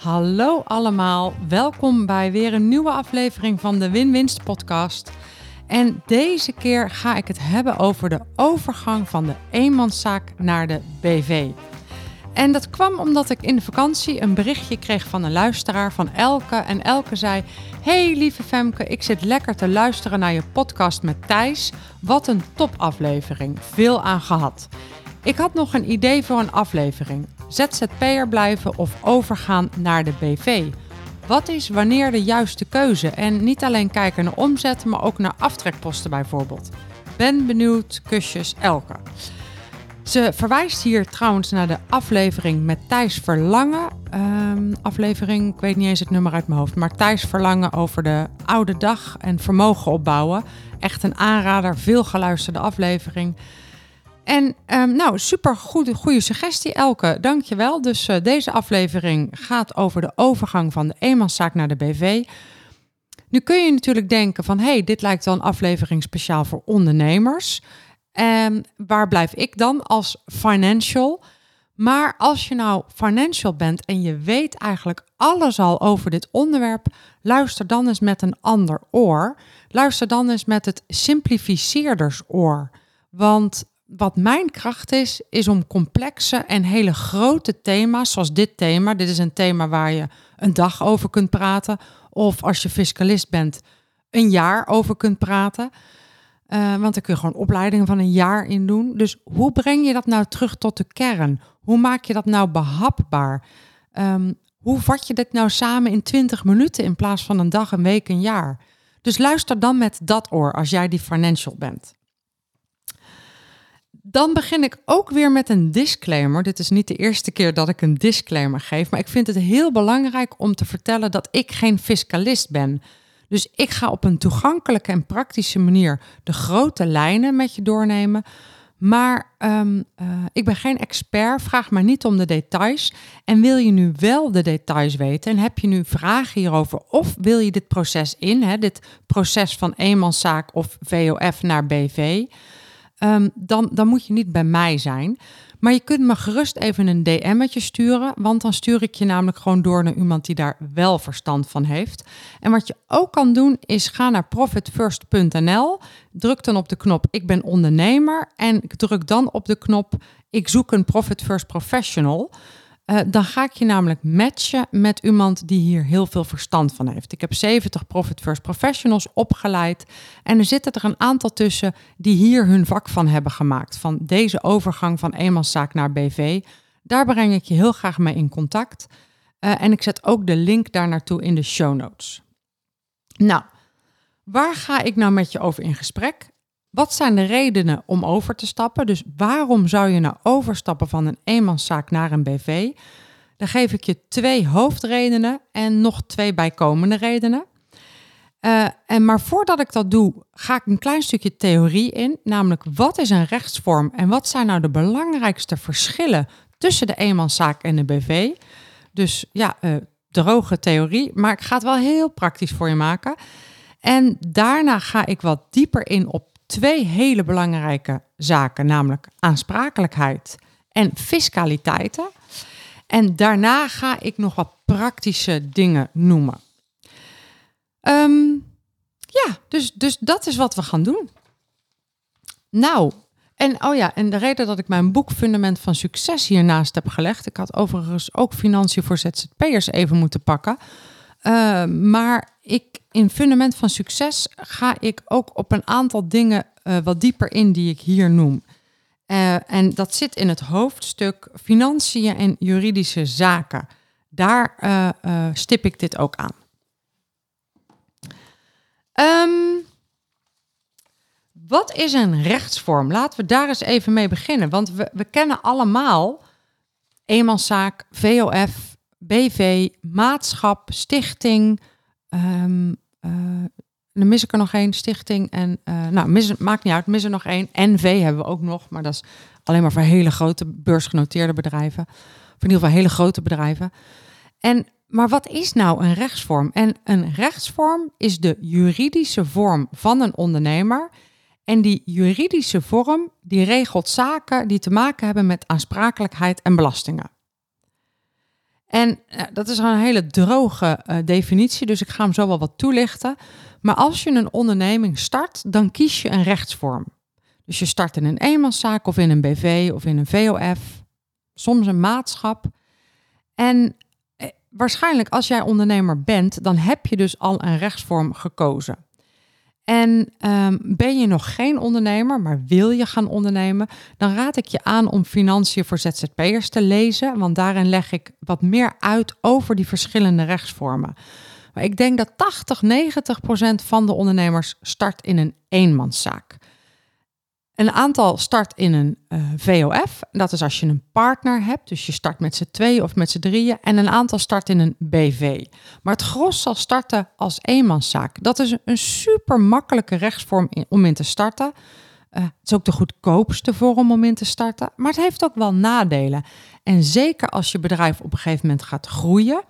Hallo allemaal, welkom bij weer een nieuwe aflevering van de Win-Winst podcast. En deze keer ga ik het hebben over de overgang van de eenmanszaak naar de BV. En dat kwam omdat ik in de vakantie een berichtje kreeg van een luisteraar van Elke. En Elke zei: Hey lieve Femke, ik zit lekker te luisteren naar je podcast met Thijs. Wat een topaflevering. Veel aan gehad. Ik had nog een idee voor een aflevering. ZZP'er blijven of overgaan naar de BV. Wat is wanneer de juiste keuze? En niet alleen kijken naar omzet, maar ook naar aftrekposten bijvoorbeeld. Ben benieuwd, kusjes Elke. Ze verwijst hier trouwens naar de aflevering met Thijs Verlangen. Um, aflevering, ik weet niet eens het nummer uit mijn hoofd, maar Thijs Verlangen over de oude dag en vermogen opbouwen. Echt een aanrader, veel geluisterde aflevering. En um, nou, super goede, goede suggestie, Elke. Dankjewel. Dus uh, deze aflevering gaat over de overgang van de eenmanszaak naar de BV. Nu kun je natuurlijk denken van, hey, dit lijkt wel een aflevering speciaal voor ondernemers. En waar blijf ik dan als financial? Maar als je nou financial bent en je weet eigenlijk alles al over dit onderwerp, luister dan eens met een ander oor. Luister dan eens met het simplificeerdersoor. Want wat mijn kracht is, is om complexe en hele grote thema's, zoals dit thema. Dit is een thema waar je een dag over kunt praten. Of als je fiscalist bent, een jaar over kunt praten. Uh, want dan kun je gewoon opleidingen van een jaar in doen. Dus hoe breng je dat nou terug tot de kern? Hoe maak je dat nou behapbaar? Um, hoe vat je dit nou samen in 20 minuten in plaats van een dag, een week, een jaar? Dus luister dan met dat oor als jij die financial bent. Dan begin ik ook weer met een disclaimer. Dit is niet de eerste keer dat ik een disclaimer geef, maar ik vind het heel belangrijk om te vertellen dat ik geen fiscalist ben. Dus ik ga op een toegankelijke en praktische manier de grote lijnen met je doornemen. Maar um, uh, ik ben geen expert, vraag maar niet om de details. En wil je nu wel de details weten en heb je nu vragen hierover of wil je dit proces in, hè, dit proces van eenmanszaak of VOF naar BV, um, dan, dan moet je niet bij mij zijn. Maar je kunt me gerust even een DM'tje sturen, want dan stuur ik je namelijk gewoon door naar iemand die daar wel verstand van heeft. En wat je ook kan doen is ga naar profitfirst.nl, druk dan op de knop ik ben ondernemer en druk dan op de knop ik zoek een Profit First professional. Uh, dan ga ik je namelijk matchen met iemand die hier heel veel verstand van heeft. Ik heb 70 Profit First Professionals opgeleid. En er zitten er een aantal tussen die hier hun vak van hebben gemaakt. Van deze overgang van eenmanszaak naar BV. Daar breng ik je heel graag mee in contact. Uh, en ik zet ook de link daar naartoe in de show notes. Nou, waar ga ik nou met je over in gesprek? Wat zijn de redenen om over te stappen? Dus waarom zou je nou overstappen van een eenmanszaak naar een BV? Dan geef ik je twee hoofdredenen en nog twee bijkomende redenen. Uh, en maar voordat ik dat doe, ga ik een klein stukje theorie in. Namelijk, wat is een rechtsvorm en wat zijn nou de belangrijkste verschillen tussen de eenmanszaak en de BV? Dus ja, uh, droge theorie, maar ik ga het wel heel praktisch voor je maken. En daarna ga ik wat dieper in op twee hele belangrijke zaken, namelijk aansprakelijkheid en fiscaliteiten. En daarna ga ik nog wat praktische dingen noemen. Um, ja, dus, dus dat is wat we gaan doen. Nou, en oh ja, en de reden dat ik mijn boek Fundament van Succes hiernaast heb gelegd. Ik had overigens ook financiën voor ZZP'ers even moeten pakken. Uh, maar ik, in Fundament van Succes ga ik ook op een aantal dingen uh, wat dieper in die ik hier noem. Uh, en dat zit in het hoofdstuk Financiën en juridische zaken. Daar stip ik dit ook aan. Um, wat is een rechtsvorm? Laten we daar eens even mee beginnen. Want we, we kennen allemaal eenmanszaak, VOF, BV, maatschap, stichting. Um, dan mis ik er nog één, stichting. En uh, nou, maakt niet uit, mis er nog één. NV hebben we ook nog, maar dat is alleen maar voor hele grote beursgenoteerde bedrijven. Of in ieder geval hele grote bedrijven. En, maar wat is nou een rechtsvorm? En een rechtsvorm is de juridische vorm van een ondernemer. En die juridische vorm die regelt zaken die te maken hebben met aansprakelijkheid en belastingen. En dat is een hele droge uh, definitie, dus ik ga hem zo wel wat toelichten. Maar als je een onderneming start, dan kies je een rechtsvorm. Dus je start in een eenmanszaak of in een BV of in een VOF, soms een maatschap. En eh, waarschijnlijk als jij ondernemer bent, dan heb je dus al een rechtsvorm gekozen. En um, ben je nog geen ondernemer, maar wil je gaan ondernemen, dan raad ik je aan om Financiën voor ZZP'ers te lezen, want daarin leg ik wat meer uit over die verschillende rechtsvormen. Maar ik denk dat 80, 90 procent van de ondernemers start in een eenmanszaak. Een aantal start in een eh, VOF. Dat is als je een partner hebt. Dus je start met z'n tweeën of met z'n drieën. En een aantal start in een BV. Maar het gros zal starten als eenmanszaak. Dat is een super makkelijke rechtsvorm om in te starten. Uh, het is ook de goedkoopste vorm om in te starten. Maar het heeft ook wel nadelen. En zeker als je bedrijf op een gegeven moment gaat groeien.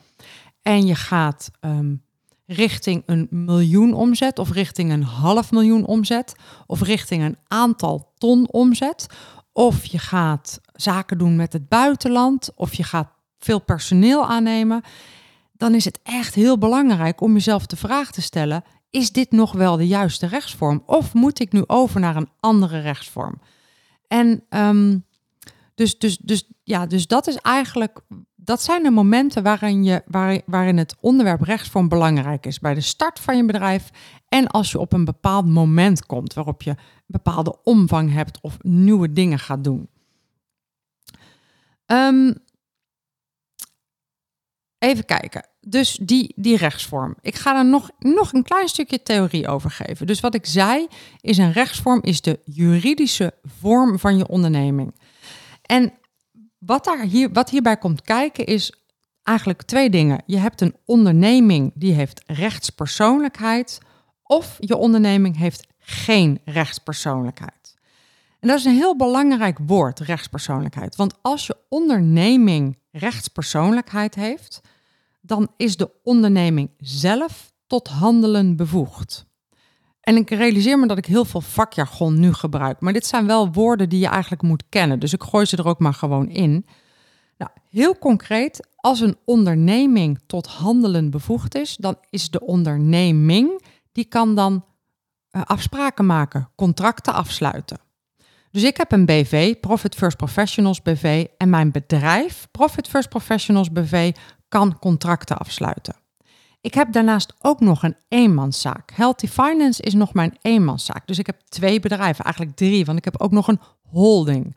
En je gaat um, richting een miljoen omzet of richting een half miljoen omzet of richting een aantal ton omzet. Of je gaat zaken doen met het buitenland of je gaat veel personeel aannemen. Dan is het echt heel belangrijk om jezelf de vraag te stellen: is dit nog wel de juiste rechtsvorm? Of moet ik nu over naar een andere rechtsvorm? En um, dus, dus, dus, ja, dus dat is eigenlijk dat zijn de momenten waarin, je, waar, waarin het onderwerp rechtsvorm belangrijk is. Bij de start van je bedrijf en als je op een bepaald moment komt waarop je een bepaalde omvang hebt of nieuwe dingen gaat doen. Um, even kijken. Dus die, die rechtsvorm. Ik ga er nog, nog een klein stukje theorie over geven. Dus wat ik zei, is een rechtsvorm is de juridische vorm van je onderneming. En wat, daar hier, wat hierbij komt kijken is eigenlijk twee dingen. Je hebt een onderneming die heeft rechtspersoonlijkheid of je onderneming heeft geen rechtspersoonlijkheid. En dat is een heel belangrijk woord, rechtspersoonlijkheid. Want als je onderneming rechtspersoonlijkheid heeft, dan is de onderneming zelf tot handelen bevoegd. En ik realiseer me dat ik heel veel vakjargon nu gebruik. Maar dit zijn wel woorden die je eigenlijk moet kennen. Dus ik gooi ze er ook maar gewoon in. Nou, heel concreet, als een onderneming tot handelen bevoegd is, dan is de onderneming, die kan dan uh, afspraken maken, contracten afsluiten. Dus ik heb een BV, Profit First Professionals BV, en mijn bedrijf, Profit First Professionals BV, kan contracten afsluiten. Ik heb daarnaast ook nog een eenmanszaak. Healthy Finance is nog mijn eenmanszaak. Dus ik heb twee bedrijven, eigenlijk drie, want ik heb ook nog een holding.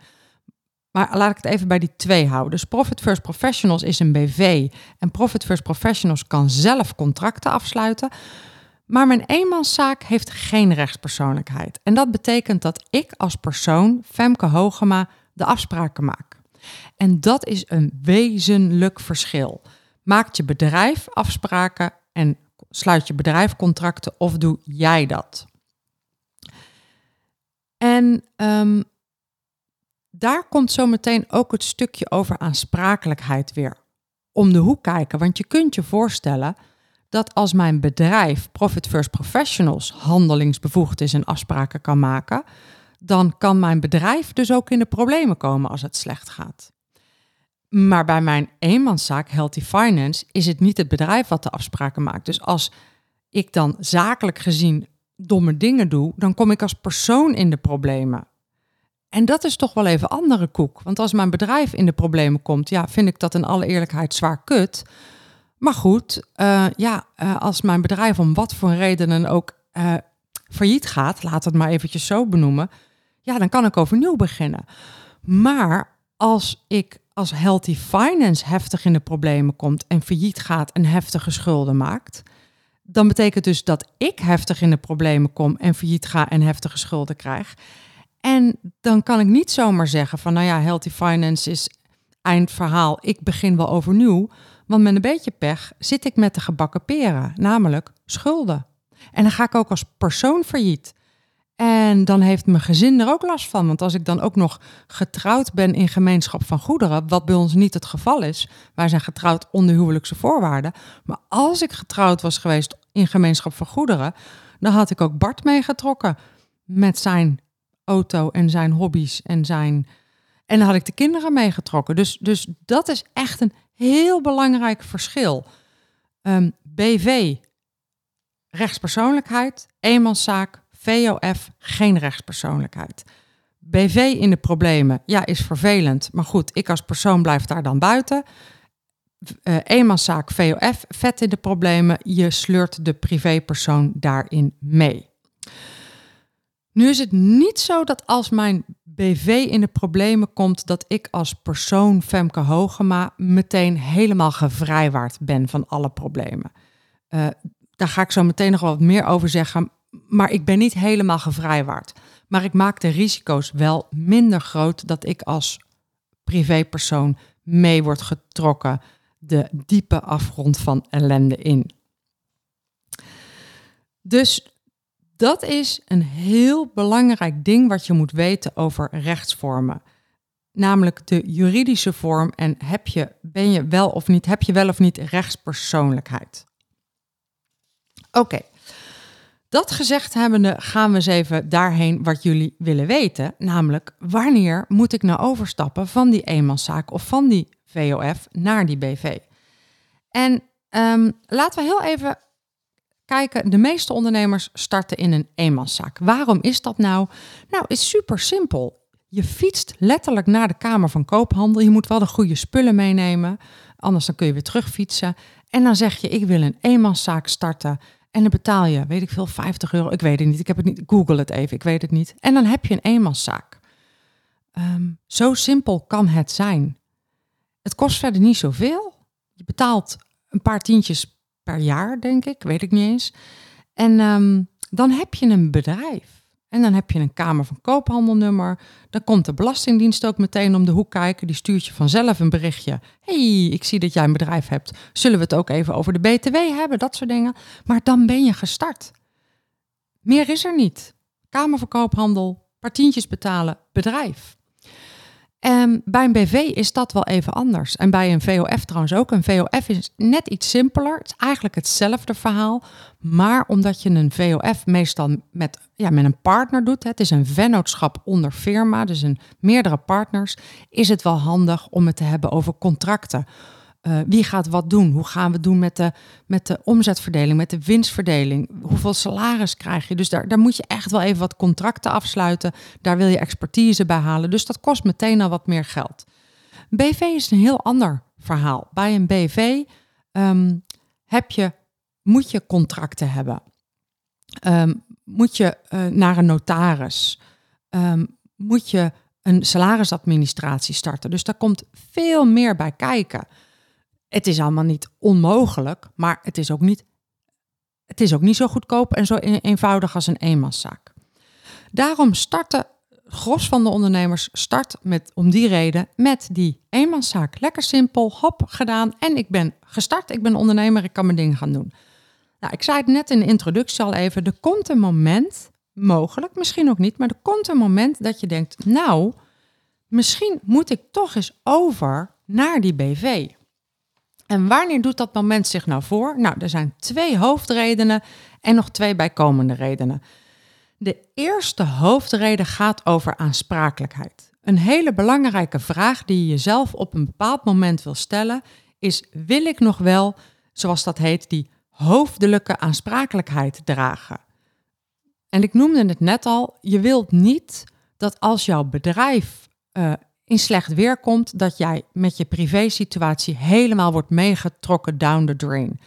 Maar laat ik het even bij die twee houden. Dus Profit First Professionals is een BV en Profit First Professionals kan zelf contracten afsluiten. Maar mijn eenmanszaak heeft geen rechtspersoonlijkheid. En dat betekent dat ik als persoon, Femke Hogema, de afspraken maak. En dat is een wezenlijk verschil. Maakt je bedrijf afspraken en sluit je bedrijf contracten of doe jij dat? En um, daar komt zo meteen ook het stukje over aansprakelijkheid weer om de hoek kijken. Want je kunt je voorstellen dat als mijn bedrijf Profit First Professionals handelingsbevoegd is en afspraken kan maken, dan kan mijn bedrijf dus ook in de problemen komen als het slecht gaat. Maar bij mijn eenmanszaak Healthy Finance is het niet het bedrijf wat de afspraken maakt. Dus als ik dan zakelijk gezien domme dingen doe, dan kom ik als persoon in de problemen. En dat is toch wel even andere koek. Want als mijn bedrijf in de problemen komt, ja, vind ik dat in alle eerlijkheid zwaar kut. Maar goed, uh, ja, uh, als mijn bedrijf om wat voor redenen ook uh, failliet gaat, laat het maar eventjes zo benoemen, ja, dan kan ik overnieuw beginnen. Maar als ik als Healthy Finance heftig in de problemen komt en failliet gaat en heftige schulden maakt, dan betekent dus dat ik heftig in de problemen kom en failliet ga en heftige schulden krijg. En dan kan ik niet zomaar zeggen van, nou ja, Healthy Finance is eindverhaal, ik begin wel overnieuw. Want met een beetje pech zit ik met de gebakken peren, namelijk schulden. En dan ga ik ook als persoon failliet. En dan heeft mijn gezin er ook last van. Want als ik dan ook nog getrouwd ben in gemeenschap van goederen, wat bij ons niet het geval is, wij zijn getrouwd onder huwelijkse voorwaarden. Maar als ik getrouwd was geweest in gemeenschap van goederen, dan had ik ook Bart meegetrokken met zijn auto en zijn hobby's en zijn. En dan had ik de kinderen meegetrokken. Dus, dus dat is echt een heel belangrijk verschil. Um, BV, rechtspersoonlijkheid, eenmanszaak, VOF, geen rechtspersoonlijkheid. BV in de problemen, ja, is vervelend. Maar goed, ik als persoon blijf daar dan buiten. Uh, eenmanszaak VOF, vet in de problemen. Je sleurt de privépersoon daarin mee. Nu is het niet zo dat als mijn BV in de problemen komt, dat ik als persoon Femke Hogema meteen helemaal gevrijwaard ben van alle problemen. Uh, daar ga ik zo meteen nog wat meer over zeggen. Maar ik ben niet helemaal gevrijwaard. Maar ik maak de risico's wel minder groot dat ik als privépersoon mee word getrokken de diepe afgrond van ellende in. Dus dat is een heel belangrijk ding wat je moet weten over rechtsvormen. Namelijk de juridische vorm en heb je, ben je wel of niet, heb je wel of niet rechtspersoonlijkheid. Oké, dat gezegd hebbende gaan we eens even daarheen wat jullie willen weten. Namelijk, wanneer moet ik nou overstappen van die eenmanszaak of van die VOF naar die BV? En um, laten we heel even kijken. De meeste ondernemers starten in een eenmanszaak. Waarom is dat nou? Nou, is super simpel. Je fietst letterlijk naar de Kamer van Koophandel. Je moet wel de goede spullen meenemen, anders dan kun je weer terugfietsen. En dan zeg je, ik wil een eenmanszaak starten. En dan betaal je, weet ik veel, 50 euro. Ik weet het niet. Ik heb het niet. Google het even. Ik weet het niet. En dan heb je een eenmanszaak. Um, zo simpel kan het zijn. Het kost verder niet zoveel. Je betaalt een paar tientjes per jaar, denk ik. Weet ik niet eens. En um, dan heb je een bedrijf. En dan heb je een Kamer van Koophandelnummer. Dan komt de Belastingdienst ook meteen om de hoek kijken. Die stuurt je vanzelf een berichtje. hey, ik zie dat jij een bedrijf hebt. Zullen we het ook even over de BTW hebben? Dat soort dingen. Maar dan ben je gestart. Meer is er niet. Kamer van Koophandel, partientjes betalen, bedrijf. En bij een BV is dat wel even anders. En bij een VOF trouwens ook. Een VOF is net iets simpeler. Het is eigenlijk hetzelfde verhaal. Maar omdat je een VOF meestal met, ja, met een partner doet, het is een vennootschap onder firma, dus een meerdere partners, is het wel handig om het te hebben over contracten. Uh, wie gaat wat doen? Hoe gaan we doen met de, met de omzetverdeling, met de winstverdeling? Hoeveel salaris krijg je? Dus daar, daar moet je echt wel even wat contracten afsluiten. Daar wil je expertise bij halen. Dus dat kost meteen al wat meer geld. BV is een heel ander verhaal. Bij een BV ehm, heb je, moet je contracten hebben. Um, moet je uh, naar een notaris. Um, moet je een salarisadministratie starten. Dus daar komt veel meer bij kijken. Het is allemaal niet onmogelijk, maar het is ook niet, het is ook niet zo goedkoop en zo eenvoudig als een eenmanszaak. Daarom starten gros van de ondernemers start met, om die reden met die eenmanszaak. Lekker simpel, hop, gedaan en ik ben gestart. Ik ben ondernemer, ik kan mijn dingen gaan doen. Nou, ik zei het net in de introductie al even. Er komt een moment, mogelijk, misschien ook niet, maar er komt een moment dat je denkt, nou, misschien moet ik toch eens over naar die BV. En wanneer doet dat moment zich nou voor? Nou, er zijn twee hoofdredenen en nog twee bijkomende redenen. De eerste hoofdreden gaat over aansprakelijkheid. Een hele belangrijke vraag die je jezelf op een bepaald moment wil stellen is: wil ik nog wel, zoals dat heet, die hoofdelijke aansprakelijkheid dragen? En ik noemde het net al, je wilt niet dat als jouw bedrijf uh, in slecht weer komt, dat jij met je privésituatie helemaal wordt meegetrokken down the drain.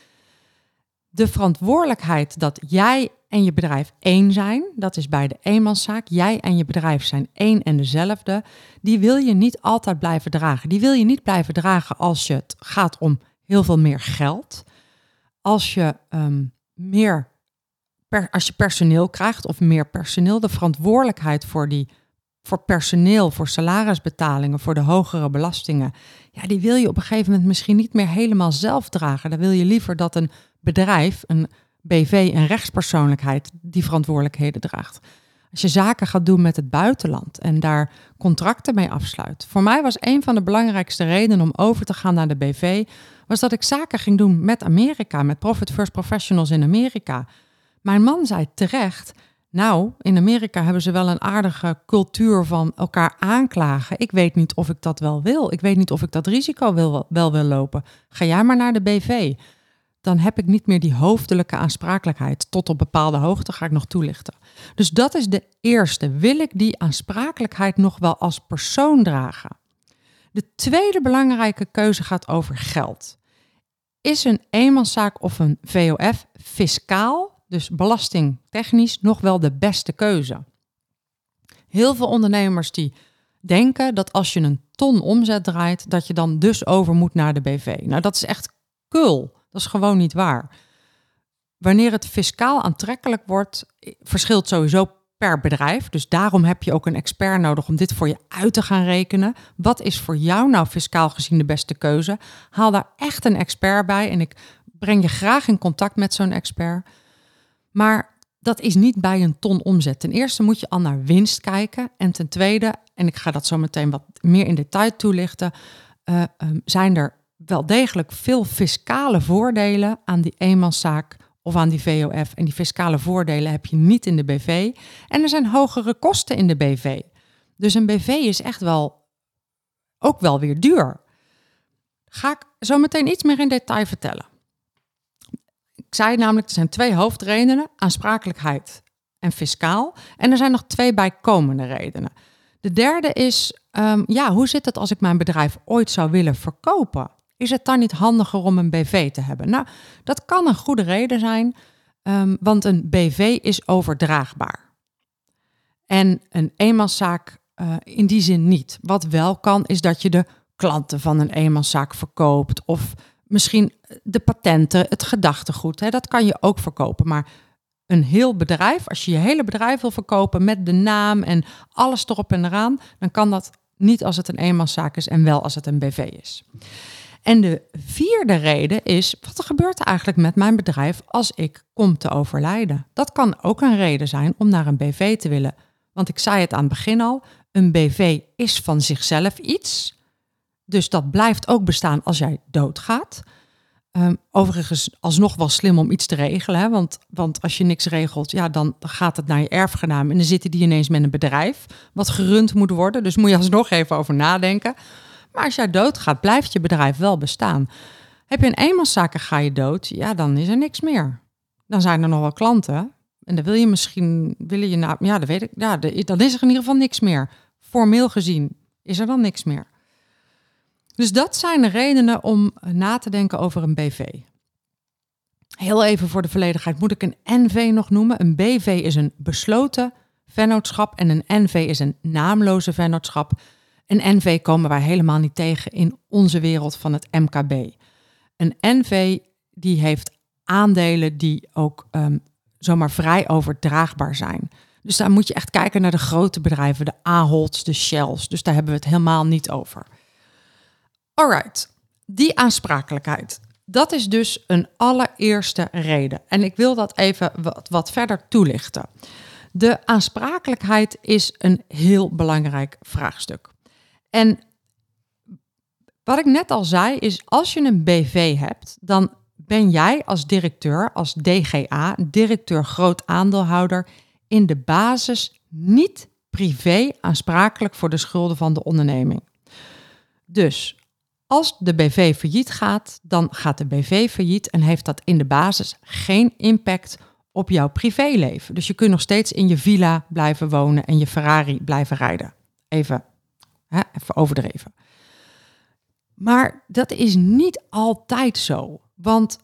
De verantwoordelijkheid dat jij en je bedrijf één zijn, dat is bij de eenmanszaak. Jij en je bedrijf zijn één en dezelfde. Die wil je niet altijd blijven dragen. Die wil je niet blijven dragen als je het gaat om heel veel meer geld. Als je um, meer per, als je personeel krijgt of meer personeel, de verantwoordelijkheid voor die voor personeel, voor salarisbetalingen, voor de hogere belastingen. Ja, die wil je op een gegeven moment misschien niet meer helemaal zelf dragen. Dan wil je liever dat een bedrijf, een BV, een rechtspersoonlijkheid die verantwoordelijkheden draagt. Als je zaken gaat doen met het buitenland en daar contracten mee afsluit. Voor mij was een van de belangrijkste redenen om over te gaan naar de BV, was dat ik zaken ging doen met Amerika, met Profit First Professionals in Amerika. Mijn man zei terecht, nou, in Amerika hebben ze wel een aardige cultuur van elkaar aanklagen. Ik weet niet of ik dat wel wil. Ik weet niet of ik dat risico wil, wel wil lopen. Ga jij maar naar de BV. Dan heb ik niet meer die hoofdelijke aansprakelijkheid. Tot op bepaalde hoogte ga ik nog toelichten. Dus dat is de eerste. Wil ik die aansprakelijkheid nog wel als persoon dragen? De tweede belangrijke keuze gaat over geld. Is een eenmanszaak of een VOF fiscaal dus belastingtechnisch nog wel de beste keuze. Heel veel ondernemers die denken dat als je een ton omzet draait, dat je dan dus over moet naar de BV. Nou, dat is echt kul. Dat is gewoon niet waar. Wanneer het fiscaal aantrekkelijk wordt, verschilt sowieso per bedrijf. Dus daarom heb je ook een expert nodig om dit voor je uit te gaan rekenen. Wat is voor jou nou fiscaal gezien de beste keuze? Haal daar echt een expert bij en ik breng je graag in contact met zo'n expert. Maar dat is niet bij een ton omzet. Ten eerste moet je al naar winst kijken. En ten tweede, en ik ga dat zo meteen wat meer in detail toelichten, uh, um, zijn er wel degelijk veel fiscale voordelen aan die eenmanszaak of aan die VOF. En die fiscale voordelen heb je niet in de BV. En er zijn hogere kosten in de BV. Dus een BV is echt wel ook wel weer duur. Ga ik zo meteen iets meer in detail vertellen. Ik zei namelijk, er zijn twee hoofdredenen, aansprakelijkheid en fiscaal. En er zijn nog twee bijkomende redenen. De derde is, um, ja, hoe zit het als ik mijn bedrijf ooit zou willen verkopen? Is het dan niet handiger om een BV te hebben? Nou, dat kan een goede reden zijn, um, want een BV is overdraagbaar. En een eenmanszaak uh, in die zin niet. Wat wel kan, is dat je de klanten van een eenmanszaak verkoopt of misschien de patenten, het gedachtegoed. Hè, dat kan je ook verkopen. Maar een heel bedrijf, als je je hele bedrijf wil verkopen met de naam en alles erop en eraan, dan kan dat niet als het een eenmanszaak is en wel als het een BV is. En de vierde reden is, wat gebeurt er eigenlijk met mijn bedrijf als ik kom te overlijden? Dat kan ook een reden zijn om naar een BV te willen. Want ik zei het aan het begin al, een BV is van zichzelf iets. Dus dat blijft ook bestaan als jij doodgaat. Um, overigens, alsnog wel slim om iets te regelen. Hè? Want, want als je niks regelt, ja, dan gaat het naar je erfgenaam. En dan zitten die ineens met een bedrijf wat gerund moet worden. Dus moet je alsnog even over nadenken. Maar als jij doodgaat, blijft je bedrijf wel bestaan. Heb je een eenmanszaak ga je dood, ja, dan is er niks meer. Dan zijn er nog wel klanten. En dan wil je misschien, wil je nou, ja, dat weet ik, ja, dan is er in ieder geval niks meer. Formeel gezien is er dan niks meer. Dus dat zijn de redenen om na te denken over een BV. Heel even voor de volledigheid moet ik een NV nog noemen. Een BV is een besloten vennootschap en een NV is een naamloze vennootschap. Een NV komen wij helemaal niet tegen in onze wereld van het MKB. Een NV die heeft aandelen die ook um, zomaar vrij overdraagbaar zijn. Dus daar moet je echt kijken naar de grote bedrijven, de Aholds, de Shells. Dus daar hebben we het helemaal niet over. Alright, die aansprakelijkheid. Dat is dus een allereerste reden. En ik wil dat even wat, wat verder toelichten. De aansprakelijkheid is een heel belangrijk vraagstuk. En wat ik net al zei, is als je een BV hebt, dan ben jij als directeur, als DGA, directeur groot aandeelhouder, in de basis niet privé aansprakelijk voor de schulden van de onderneming. Dus als de BV failliet gaat, dan gaat de BV failliet en heeft dat in de basis geen impact op jouw privéleven. Dus je kunt nog steeds in je villa blijven wonen en je Ferrari blijven rijden. Even, hè, even overdreven. Maar dat is niet altijd zo. Want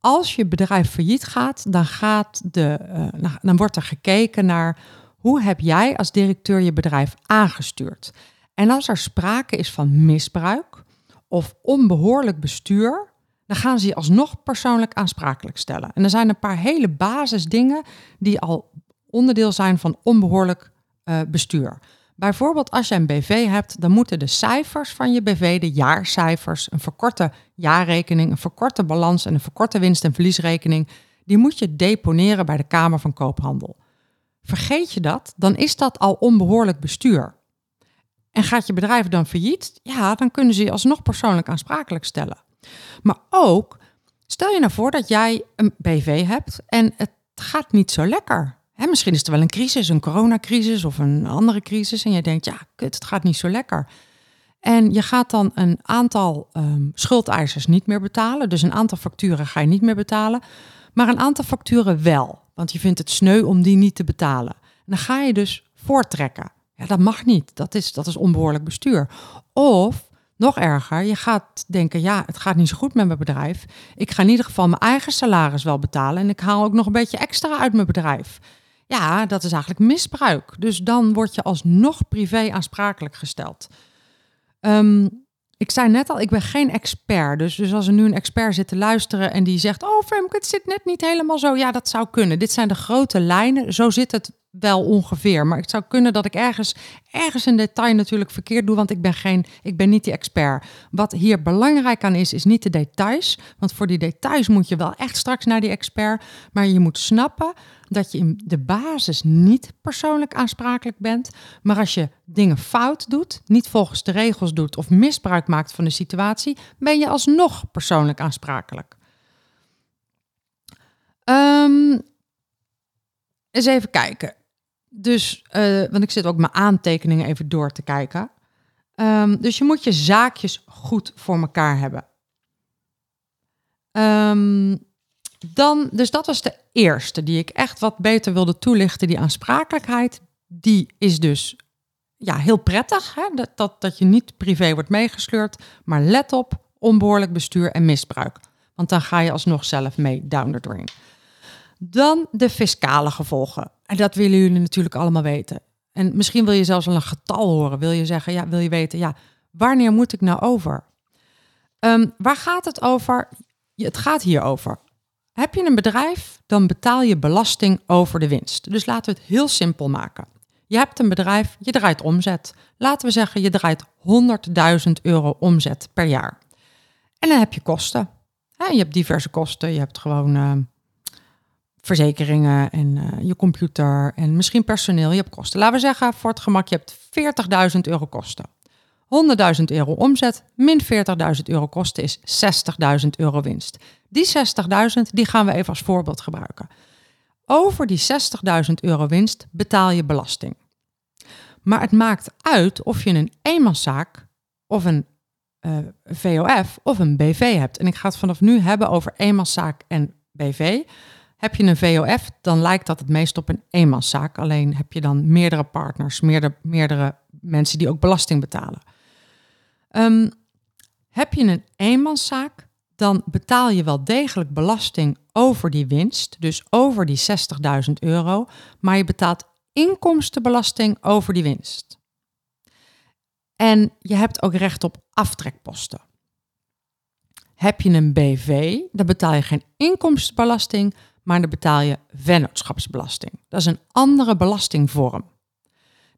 als je bedrijf failliet gaat, dan, gaat de, uh, dan wordt er gekeken naar hoe heb jij als directeur je bedrijf aangestuurd. En als er sprake is van misbruik, of onbehoorlijk bestuur, dan gaan ze je alsnog persoonlijk aansprakelijk stellen. En er zijn een paar hele basisdingen die al onderdeel zijn van onbehoorlijk uh, bestuur. Bijvoorbeeld als je een BV hebt, dan moeten de cijfers van je BV, de jaarcijfers, een verkorte jaarrekening, een verkorte balans en een verkorte winst- en verliesrekening, die moet je deponeren bij de Kamer van Koophandel. Vergeet je dat, dan is dat al onbehoorlijk bestuur. En gaat je bedrijf dan failliet? Ja, dan kunnen ze je alsnog persoonlijk aansprakelijk stellen. Maar ook, stel je nou voor dat jij een BV hebt en het gaat niet zo lekker. Misschien is er wel een crisis, een coronacrisis of een andere crisis. En je denkt, ja, kut, het gaat niet zo lekker. En je gaat dan een aantal um, schuldeisers niet meer betalen. Dus een aantal facturen ga je niet meer betalen. Maar een aantal facturen wel. Want je vindt het sneu om die niet te betalen. En dan ga je dus voortrekken. Ja, dat mag niet. Dat is, dat is onbehoorlijk bestuur. Of nog erger, je gaat denken, ja, het gaat niet zo goed met mijn bedrijf. Ik ga in ieder geval mijn eigen salaris wel betalen en ik haal ook nog een beetje extra uit mijn bedrijf. Ja, dat is eigenlijk misbruik. Dus dan word je alsnog privé aansprakelijk gesteld. Um, ik zei net al, ik ben geen expert. Dus, dus als er nu een expert zit te luisteren en die zegt: Oh, Femke, het zit net niet helemaal zo. Ja, dat zou kunnen. Dit zijn de grote lijnen. Zo zit het wel ongeveer. Maar het zou kunnen dat ik ergens, ergens een detail natuurlijk verkeerd doe, want ik ben, geen, ik ben niet die expert. Wat hier belangrijk aan is, is niet de details. Want voor die details moet je wel echt straks naar die expert. Maar je moet snappen dat je in de basis niet persoonlijk aansprakelijk bent. Maar als je dingen fout doet, niet volgens de regels doet of misbruik maakt van de situatie, ben je alsnog persoonlijk aansprakelijk. Um, eens even kijken. Dus, uh, want ik zit ook mijn aantekeningen even door te kijken. Um, dus je moet je zaakjes goed voor elkaar hebben. Um, dan, dus dat was de eerste die ik echt wat beter wilde toelichten. Die aansprakelijkheid, die is dus ja, heel prettig. Hè? Dat, dat, dat je niet privé wordt meegesleurd. Maar let op, onbehoorlijk bestuur en misbruik. Want dan ga je alsnog zelf mee down the drain. Dan de fiscale gevolgen. En dat willen jullie natuurlijk allemaal weten. En misschien wil je zelfs wel een getal horen. Wil je zeggen, ja, wil je weten, ja, wanneer moet ik nou over? Um, waar gaat het over? Het gaat hier over. Heb je een bedrijf, dan betaal je belasting over de winst. Dus laten we het heel simpel maken. Je hebt een bedrijf, je draait omzet. Laten we zeggen, je draait 100.000 euro omzet per jaar. En dan heb je kosten. je hebt diverse kosten. Je hebt gewoon uh, verzekeringen en uh, je computer en misschien personeel. Je hebt kosten. Laten we zeggen, voor het gemak, je hebt 40.000 euro kosten. 100.000 euro omzet min 40.000 euro kosten is 60.000 euro winst. Die 60.000 die gaan we even als voorbeeld gebruiken. Over die 60.000 euro winst betaal je belasting. Maar het maakt uit of je een eenmanszaak of een eh, VOF of een BV hebt. En ik ga het vanaf nu hebben over eenmanszaak en BV. Heb je een VOF, dan lijkt dat het meest op een eenmanszaak. Alleen heb je dan meerdere partners, meerdere, meerdere mensen die ook belasting betalen. Um, heb je een eenmanszaak, dan betaal je wel degelijk belasting over die winst, dus over die 60.000 euro, maar je betaalt inkomstenbelasting over die winst. En je hebt ook recht op aftrekposten. Heb je een BV, dan betaal je geen inkomstenbelasting, maar dan betaal je vennootschapsbelasting. Dat is een andere belastingvorm.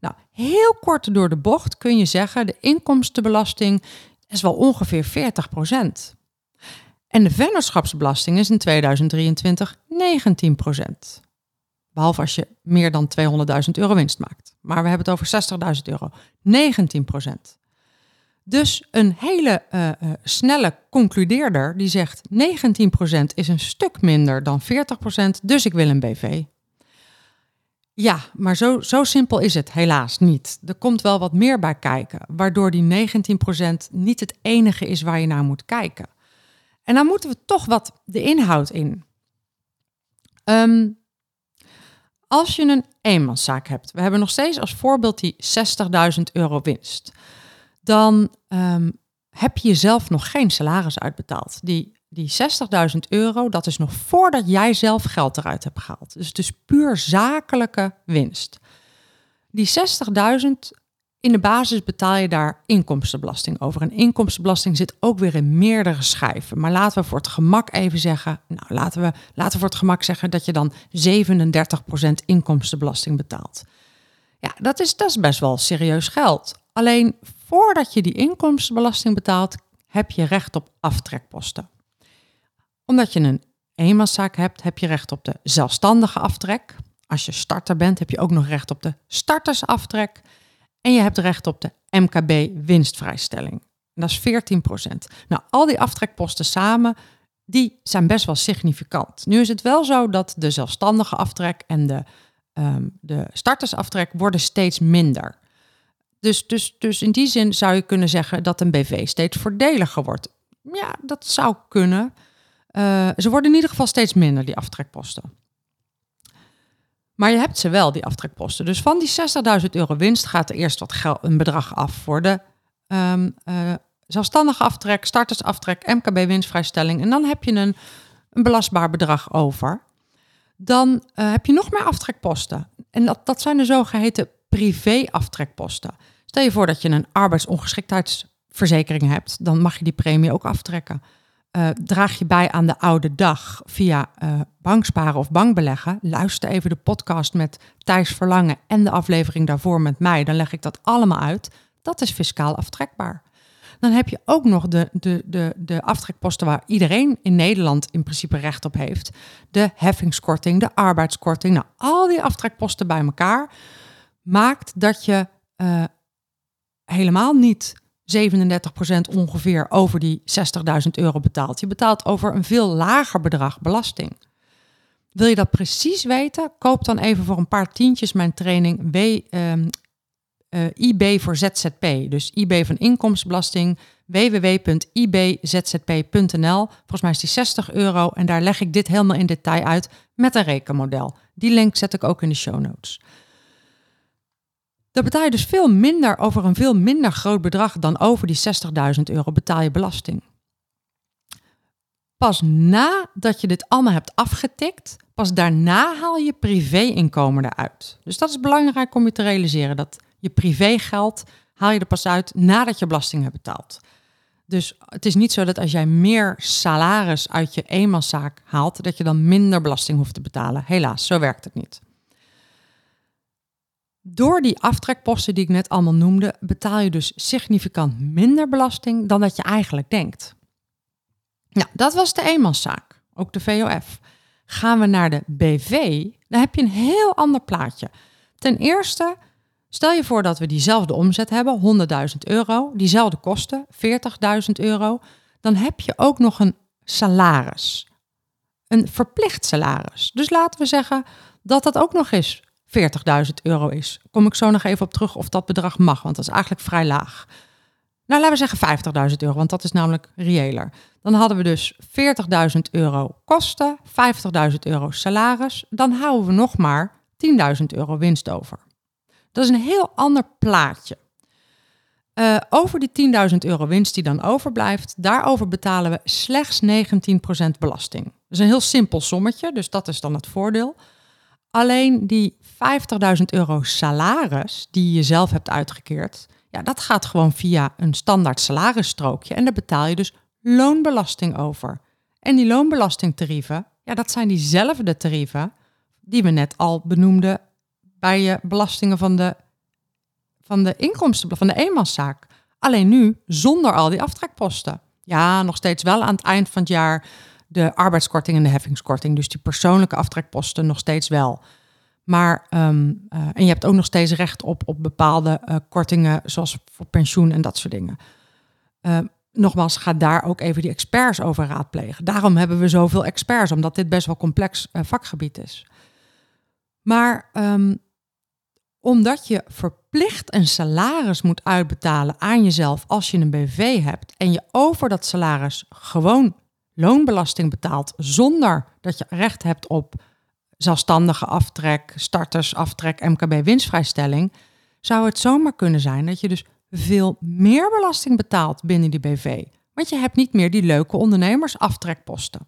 Nou, heel kort door de bocht kun je zeggen, de inkomstenbelasting is wel ongeveer 40% En de vennootschapsbelasting is in 2023 19% Behalve als je meer dan 200.000 euro winst maakt. Maar we hebben het over 60.000 euro. 19 Dus een hele uh, uh, snelle concludeerder die zegt 19% is een stuk minder dan 40% dus ik wil een BV. Ja, maar zo, zo simpel is het helaas niet. Er komt wel wat meer bij kijken, waardoor die 19% niet het enige is waar je naar moet kijken. En dan moeten we toch wat de inhoud in. Um, als je een eenmanszaak hebt, we hebben nog steeds als voorbeeld die 60.000 euro winst, dan um, heb je jezelf nog geen salaris uitbetaald. Die die 60.000 euro, dat is nog voordat jij zelf geld eruit hebt gehaald. Dus het is puur zakelijke winst. Die 60.000, in de basis betaal je daar inkomstenbelasting over. En inkomstenbelasting zit ook weer in meerdere schijven. Maar laten we voor het gemak even zeggen, nou laten we, laten we voor het gemak zeggen dat je dan 37% inkomstenbelasting betaalt. Ja, dat is, dat is best wel serieus geld. Alleen voordat je die inkomstenbelasting betaalt, heb je recht op aftrekposten. Omdat je een eenmanszaak hebt, heb je recht op de zelfstandige aftrek. Als je starter bent, heb je ook nog recht op de startersaftrek. En je hebt recht op de MKB winstvrijstelling. dat is 14% Nou, al die aftrekposten samen, die zijn best wel significant. Nu is het wel zo dat de zelfstandige aftrek en de, um, de startersaftrek worden steeds minder. Dus, dus, dus in die zin zou je kunnen zeggen dat een BV steeds voordeliger wordt. Ja, dat zou kunnen. Uh, ze worden in ieder geval steeds minder, die aftrekposten. Maar je hebt ze wel, die aftrekposten. Dus van die 60.000 euro winst gaat er eerst wat geld, een bedrag af voor de um, uh, zelfstandige aftrek, startersaftrek, MKB-winstvrijstelling. En dan heb je een, een belastbaar bedrag over. Dan uh, heb je nog meer aftrekposten. En dat, dat zijn de zogeheten privé-aftrekposten. Stel je voor dat je een arbeidsongeschiktheidsverzekering hebt, dan mag je die premie ook aftrekken. Uh, draag je bij aan de oude dag via uh, banksparen of bankbeleggen? Luister even de podcast met Thijs Verlangen en de aflevering daarvoor met mij. Dan leg ik dat allemaal uit. Dat is fiscaal aftrekbaar. Dan heb je ook nog de, de, de, de aftrekposten waar iedereen in Nederland in principe recht op heeft. De heffingskorting, de arbeidskorting. Nou, al die aftrekposten bij elkaar maakt dat je uh, helemaal niet 37% ongeveer over die 60.000 euro betaalt. Je betaalt over een veel lager bedrag belasting. Wil je dat precies weten? Koop dan even voor een paar tientjes mijn training uh, eh, IB voor ZZP. Dus IB van inkomstenbelasting, www.ibzzp.nl. Volgens mij is die 60 euro en daar leg ik dit helemaal in detail uit met een rekenmodel. Die link zet ik ook in de show notes. Dan betaal je dus veel minder over een veel minder groot bedrag dan over die 60.000 euro betaal je belasting. Pas nadat je dit allemaal hebt afgetikt, pas daarna haal je privé-inkomen eruit. Dus dat is belangrijk om je te realiseren, dat je privégeld haal je er pas uit nadat je belasting hebt betaald. Dus het is niet zo dat als jij meer salaris uit je eenmanszaak haalt, dat je dan minder belasting hoeft te betalen. Helaas, zo werkt het niet. Door die aftrekposten die ik net allemaal noemde, betaal je dus significant minder belasting dan dat je eigenlijk denkt. Nou, dat was de eenmanszaak, ook de VOF. Gaan we naar de BV, dan heb je een heel ander plaatje. Ten eerste, stel je voor dat we diezelfde omzet hebben, 100.000 euro, diezelfde kosten, 40.000 euro, dan heb je ook nog een salaris. Een verplicht salaris. Dus laten we zeggen dat dat ook nog eens 40.000 euro is. Kom ik zo nog even op terug of dat bedrag mag, want dat is eigenlijk vrij laag. Nou, laten we zeggen 50.000 euro, want dat is namelijk reëler. Dan hadden we dus 40.000 euro kosten, 50.000 euro salaris. Dan houden we nog maar 10.000 euro winst over. Dat is een heel ander plaatje. Uh, over die 10.000 euro winst die dan overblijft, daarover betalen we slechts 19% belasting. Dat is een heel simpel sommetje, dus dat is dan het voordeel. Alleen die 50.000 euro salaris die je zelf hebt uitgekeerd, ja, dat gaat gewoon via een standaard salarisstrookje en daar betaal je dus loonbelasting over. En die loonbelastingtarieven, ja, dat zijn diezelfde tarieven die we net al benoemden bij je belastingen van de, van de inkomsten van de eenmanszaak. Alleen nu zonder al die aftrekposten. Ja, nog steeds wel aan het eind van het jaar de arbeidskorting en de heffingskorting. Dus die persoonlijke aftrekposten nog steeds wel. Maar, ehm, eh, en je hebt ook nog steeds recht op, op bepaalde uh, kortingen, zoals voor pensioen en dat soort dingen. Uh, nogmaals, ga daar ook even die experts over raadplegen. Daarom hebben we zoveel experts, omdat dit best wel complex eh, vakgebied is. Maar um, omdat je verplicht een salaris moet uitbetalen aan jezelf als je een BV hebt en je over dat salaris gewoon loonbelasting betaalt zonder dat je recht hebt op zelfstandige aftrek, startersaftrek, MKB winstvrijstelling, zou het zomaar kunnen zijn dat je dus veel meer belasting betaalt binnen die BV. Want je hebt niet meer die leuke ondernemersaftrekposten.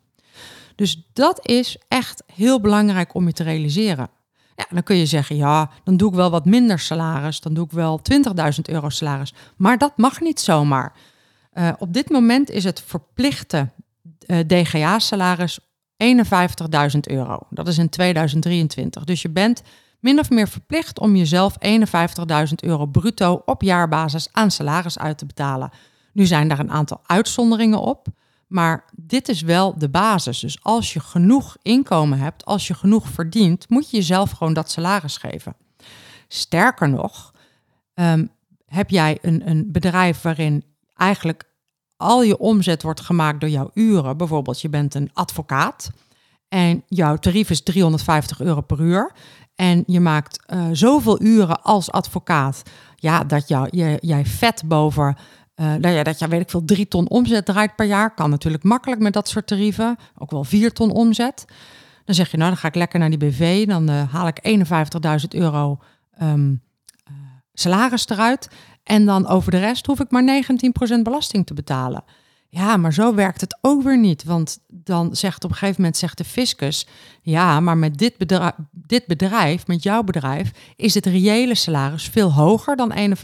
Dus dat is echt heel belangrijk om je te realiseren. Ja, dan kun je zeggen, ja, dan doe ik wel wat minder salaris, dan doe ik wel 20.000 euro salaris. Maar dat mag niet zomaar. Uh, op dit moment is het verplichte uh, DGA-salaris 51.000 euro. Dat is in 2023. Dus je bent min of meer verplicht om jezelf 51.000 euro bruto op jaarbasis aan salaris uit te betalen. Nu zijn daar een aantal uitzonderingen op, maar dit is wel de basis. Dus als je genoeg inkomen hebt, als je genoeg verdient, moet je jezelf gewoon dat salaris geven. Sterker nog, ehm, heb jij een, een bedrijf waarin eigenlijk al je omzet wordt gemaakt door jouw uren. Bijvoorbeeld, je bent een advocaat en jouw tarief is 350 euro per uur. En je maakt uh, zoveel uren als advocaat, ja, dat jij vet boven, uh, nou ja, dat je, weet ik veel, drie ton omzet draait per jaar. Kan natuurlijk makkelijk met dat soort tarieven, ook wel vier ton omzet. Dan zeg je, nou, dan ga ik lekker naar die BV, dan uh, haal ik 51.000 euro um, salaris eruit. En dan over de rest hoef ik maar 19% belasting te betalen. Ja, maar zo werkt het ook weer niet. Want dan zegt op een gegeven moment zegt de fiscus: ja, maar met dit bedrijf, dit bedrijf, met jouw bedrijf, is het reële salaris veel hoger dan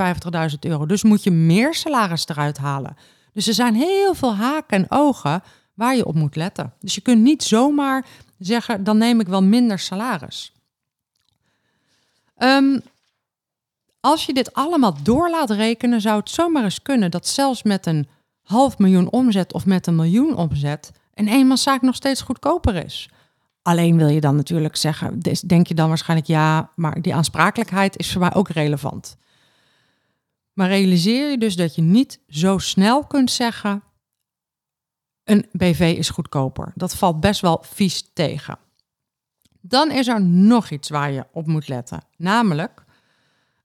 51.000 euro. Dus moet je meer salaris eruit halen. Dus er zijn heel veel haken en ogen waar je op moet letten. Dus je kunt niet zomaar zeggen: dan neem ik wel minder salaris. Um, als je dit allemaal door laat rekenen, zou het zomaar eens kunnen dat zelfs met een half miljoen omzet of met een miljoen omzet een eenmanszaak nog steeds goedkoper is. Alleen wil je dan natuurlijk zeggen, denk je dan waarschijnlijk ja, maar die aansprakelijkheid is voor mij ook relevant. Maar realiseer je dus dat je niet zo snel kunt zeggen, een BV is goedkoper. Dat valt best wel vies tegen. Dan is er nog iets waar je op moet letten, namelijk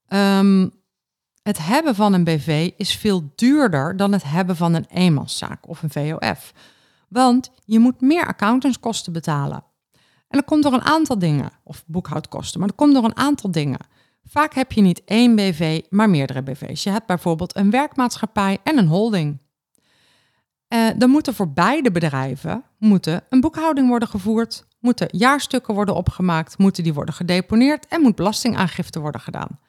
Um, het hebben van een BV is veel duurder dan het hebben van een eenmanszaak of een VOF. Want je moet meer accountantskosten betalen. En dat komt door een aantal dingen, of boekhoudkosten, maar dat komt door een aantal dingen. Vaak heb je niet één BV, maar meerdere BV's. Je hebt bijvoorbeeld een werkmaatschappij en een holding. Uh, dan moeten voor beide bedrijven moeten een boekhouding worden gevoerd, moeten jaarstukken worden opgemaakt, moeten die worden gedeponeerd en moet belastingaangifte worden gedaan.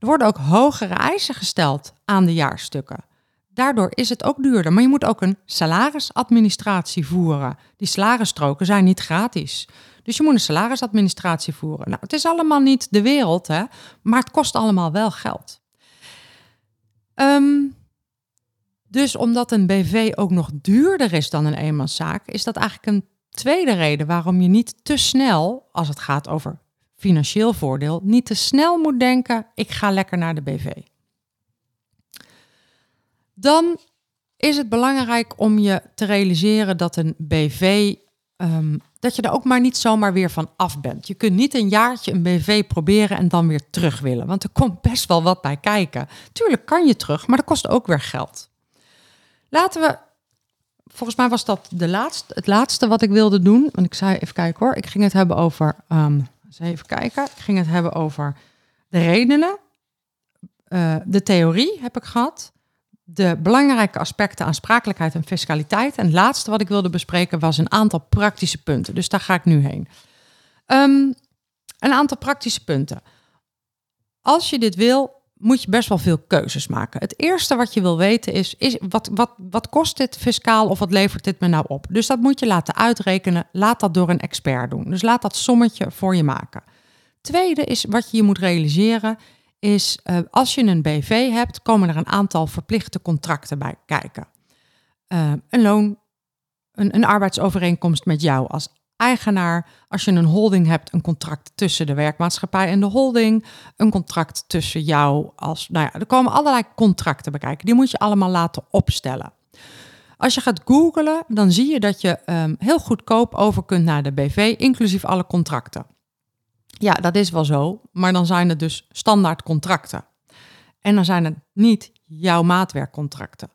Er worden ook hogere eisen gesteld aan de jaarstukken. Daardoor is het ook duurder. Maar je moet ook een salarisadministratie voeren. Die salarisstroken zijn niet gratis. Dus je moet een salarisadministratie voeren. Nou, het is allemaal niet de wereld, hè, maar het kost allemaal wel geld. Um, dus omdat een BV ook nog duurder is dan een eenmanszaak, is dat eigenlijk een tweede reden waarom je niet te snel, als het gaat over financieel voordeel, niet te snel moet denken: ik ga lekker naar de BV. Dan is het belangrijk om je te realiseren dat een BV, ehm, dat je er ook maar niet zomaar weer van af bent. Je kunt niet een jaartje een BV proberen en dan weer terug willen, want er komt best wel wat bij kijken. Tuurlijk kan je terug, maar dat kost ook weer geld. Laten we, volgens mij was dat de laatste, het laatste wat ik wilde doen, want ik zei even kijken hoor, ik ging het hebben over um, even kijken. Ik ging het hebben over de redenen. Uh, de theorie heb ik gehad. De belangrijke aspecten aansprakelijkheid en fiscaliteit. En het laatste wat ik wilde bespreken was een aantal praktische punten. Dus daar ga ik nu heen. Um, een aantal praktische punten. Als je dit wil, moet je best wel veel keuzes maken. Het eerste wat je wil weten is, is wat, wat, wat kost dit fiscaal of wat levert dit me nou op? Dus dat moet je laten uitrekenen. Laat dat door een expert doen. Dus laat dat sommetje voor je maken. Tweede is wat je je moet realiseren is uh, als je een BV hebt, komen er een aantal verplichte contracten bij kijken. Uh, een loon, een, een arbeidsovereenkomst met jou als eigenaar. Als je een holding hebt, een contract tussen de werkmaatschappij en de holding. Een contract tussen jou als. Nou ja, er komen allerlei contracten bekijken. Die moet je allemaal laten opstellen. Als je gaat googlen, dan zie je dat je um, heel goedkoop over kunt naar de BV, inclusief alle contracten. Ja, dat is wel zo, maar dan zijn het dus standaard contracten. En dan zijn het niet jouw maatwerkcontracten.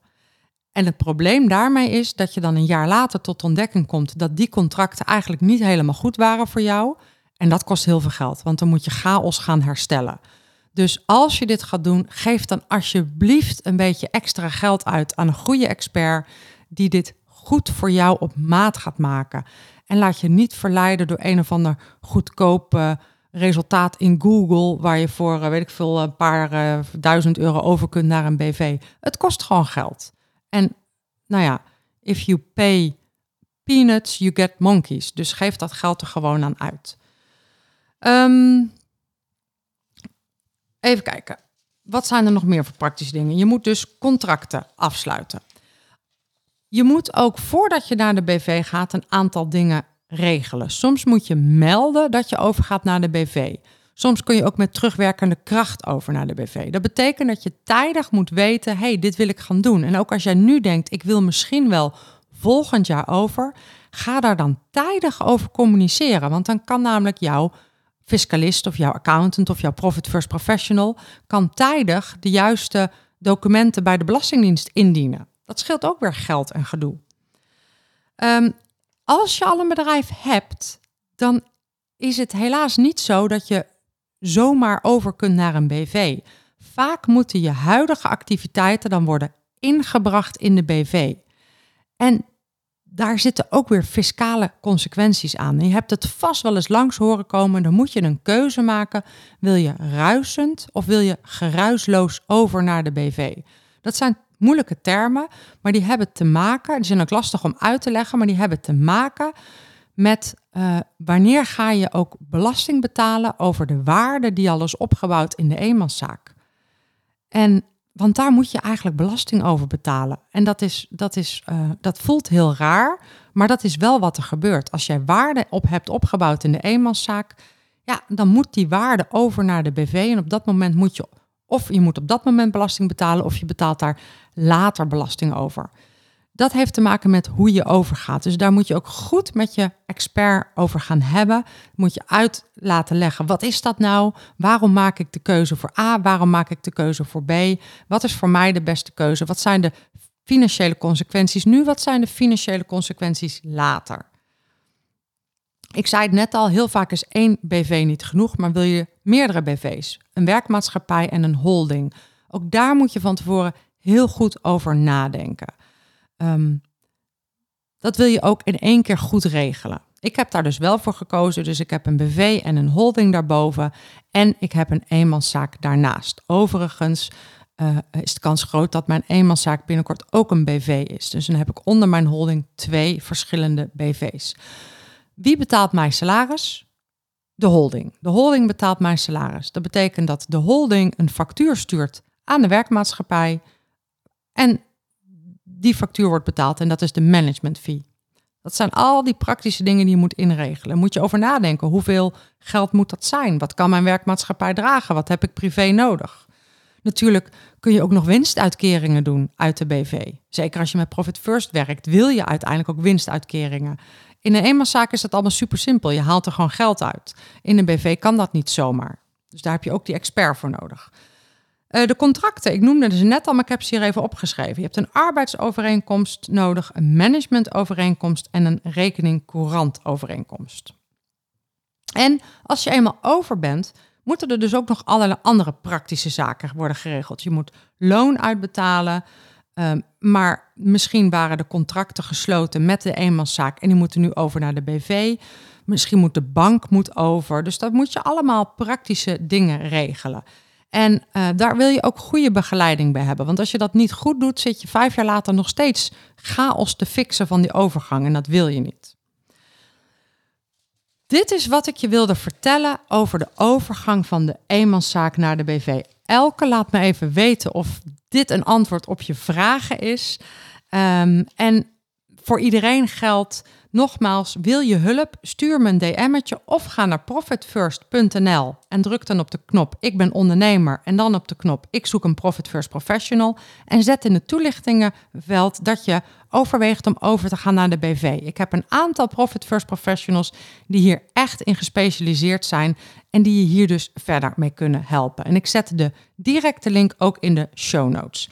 En het probleem daarmee is dat je dan een jaar later tot ontdekking komt dat die contracten eigenlijk niet helemaal goed waren voor jou. En dat kost heel veel geld, want dan moet je chaos gaan herstellen. Dus als je dit gaat doen, geef dan alsjeblieft een beetje extra geld uit aan een goede expert die dit goed voor jou op maat gaat maken. En laat je niet verleiden door een of ander goedkope resultaat in Google, waar je voor, eh, weet ik veel, een paar uh, duizend euro over kunt naar een BV. Het kost gewoon geld. En nou ja, if you pay peanuts, you get monkeys. Dus geef dat geld er gewoon aan uit. Um, Even kijken. Wat zijn er nog meer voor praktische dingen? Je moet dus contracten afsluiten. Je moet ook voordat je naar de BV gaat een aantal dingen regelen. Soms moet je melden dat je overgaat naar de BV. Soms kun je ook met terugwerkende kracht over naar de BV. Dat betekent dat je tijdig moet weten: hey, dit wil ik gaan doen. En ook als jij nu denkt: ik wil misschien wel volgend jaar over, ga daar dan tijdig over communiceren. Want dan kan namelijk jouw fiscalist of jouw accountant of jouw Profit First Professional kan tijdig de juiste documenten bij de Belastingdienst indienen. Dat scheelt ook weer geld en gedoe. Um, als je al een bedrijf hebt, dan is het helaas niet zo dat je zomaar over kunt naar een BV. Vaak moeten je huidige activiteiten dan worden ingebracht in de BV. En daar zitten ook weer fiscale consequenties aan. je hebt het vast wel eens langs horen komen. Dan moet je een keuze maken. Wil je ruisend of wil je geruisloos over naar de BV? Dat zijn moeilijke termen, maar die hebben te maken, die zijn ook lastig om uit te leggen, maar die hebben te maken met uh, wanneer ga je ook belasting betalen over de waarde die al is opgebouwd in de eenmanszaak. En want daar moet je eigenlijk belasting over betalen. En dat, is, dat, is, uh, dat voelt heel raar, maar dat is wel wat er gebeurt. Als jij waarde op hebt opgebouwd in de eenmanszaak, ja, dan moet die waarde over naar de BV. En op dat moment moet je of je moet op dat moment belasting betalen of je betaalt daar later belasting over. Dat heeft te maken met hoe je overgaat. Dus daar moet je ook goed met je expert over gaan hebben. Moet je uit laten leggen. Wat is dat nou? Waarom maak ik de keuze voor A? Waarom maak ik de keuze voor B? Wat is voor mij de beste keuze? Wat zijn de financiële consequenties nu? Wat zijn de financiële consequenties later? Ik zei het net al, heel vaak is één BV niet genoeg, maar wil je meerdere BV's, een werkmaatschappij en een holding. Ook daar moet je van tevoren heel goed over nadenken. Um, dat wil je ook in één keer goed regelen. Ik heb daar dus wel voor gekozen, dus ik heb een BV en een holding daarboven en ik heb een eenmanszaak daarnaast. Overigens uh, is de kans groot dat mijn eenmanszaak binnenkort ook een BV is. Dus dan heb ik onder mijn holding twee verschillende BV's. Wie betaalt mijn salaris? De holding. De holding betaalt mijn salaris. Dat betekent dat de holding een factuur stuurt aan de werkmaatschappij en die factuur wordt betaald en dat is de management fee. Dat zijn al die praktische dingen die je moet inregelen. Moet je over nadenken. Hoeveel geld moet dat zijn? Wat kan mijn werkmaatschappij dragen? Wat heb ik privé nodig? Natuurlijk kun je ook nog winstuitkeringen doen uit de BV. Zeker als je met Profit First werkt, wil je uiteindelijk ook winstuitkeringen. In een eenmanszaak is dat allemaal super simpel. Je haalt er gewoon geld uit. In een BV kan dat niet zomaar. Dus daar heb je ook die expert voor nodig. Uh, de contracten, ik noemde ze net al, maar ik heb ze hier even opgeschreven. Je hebt een arbeidsovereenkomst nodig, een managementovereenkomst en een rekening courant overeenkomst. En als je eenmaal over bent, moeten er dus ook nog allerlei andere praktische zaken worden geregeld. Je moet loon uitbetalen, Ehm, maar misschien waren de contracten gesloten met de eenmanszaak en die moeten nu over naar de BV. Misschien moet de bank moet over. Dus dat moet je allemaal praktische dingen regelen. En uh, daar wil je ook goede begeleiding bij hebben. Want als je dat niet goed doet, zit je vijf jaar later nog steeds chaos te fixen van die overgang. En dat wil je niet. Dit is wat ik je wilde vertellen over de overgang van de eenmanszaak naar de BV. Elke laat me even weten of dit een antwoord op je vragen is. Um, en voor iedereen geldt nogmaals, wil je hulp? Stuur me een DM'tje of ga naar profitfirst.nl en druk dan op de knop ik ben ondernemer en dan op de knop ik zoek een Profit First Professional en zet in het toelichtingenveld dat je overweegt om over te gaan naar de BV. Ik heb een aantal Profit First Professionals die hier echt in gespecialiseerd zijn en die je hier dus verder mee kunnen helpen. En ik zet de directe link ook in de show notes.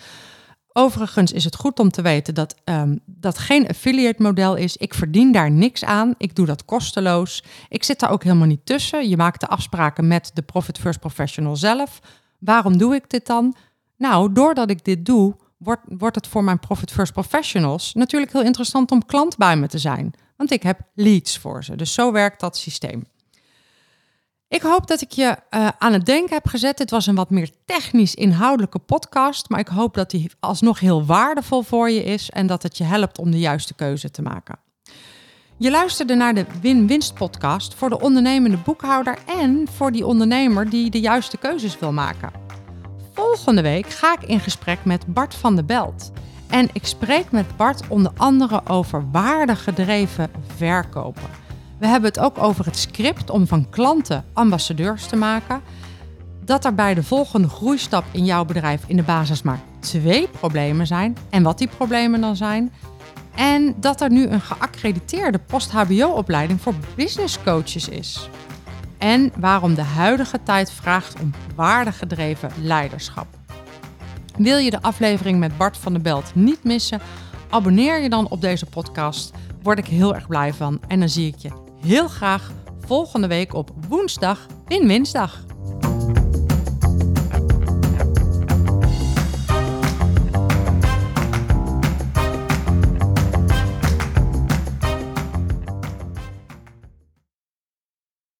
Overigens is het goed om te weten dat um, dat geen affiliate model is. Ik verdien daar niks aan. Ik doe dat kosteloos. Ik zit daar ook helemaal niet tussen. Je maakt de afspraken met de Profit First Professional zelf. Waarom doe ik dit dan? Nou, doordat ik dit doe, wordt, wordt het voor mijn Profit First Professionals natuurlijk heel interessant om klant bij me te zijn. Want ik heb leads voor ze. Dus zo werkt dat systeem. Ik hoop dat ik je uh, aan het denken heb gezet. Het was een wat meer technisch inhoudelijke podcast, maar ik hoop dat die alsnog heel waardevol voor je is en dat het je helpt om de juiste keuze te maken. Je luisterde naar de Win-Winst podcast voor de ondernemende boekhouder en voor die ondernemer die de juiste keuzes wil maken. Volgende week ga ik in gesprek met Bart van der Belt. En ik spreek met Bart onder andere over waardegedreven verkopen. We hebben het ook over het script om van klanten ambassadeurs te maken. Dat er bij de volgende groeistap in jouw bedrijf in de basis maar twee problemen zijn. En wat die problemen dan zijn. En dat er nu een geaccrediteerde post-HBO-opleiding voor business coaches is. En waarom de huidige tijd vraagt om waardegedreven leiderschap. Wil je de aflevering met Bart van der Belt niet missen? Abonneer je dan op deze podcast. Word ik heel erg blij van. En dan zie ik je heel graag volgende week op woensdag in Winsdag.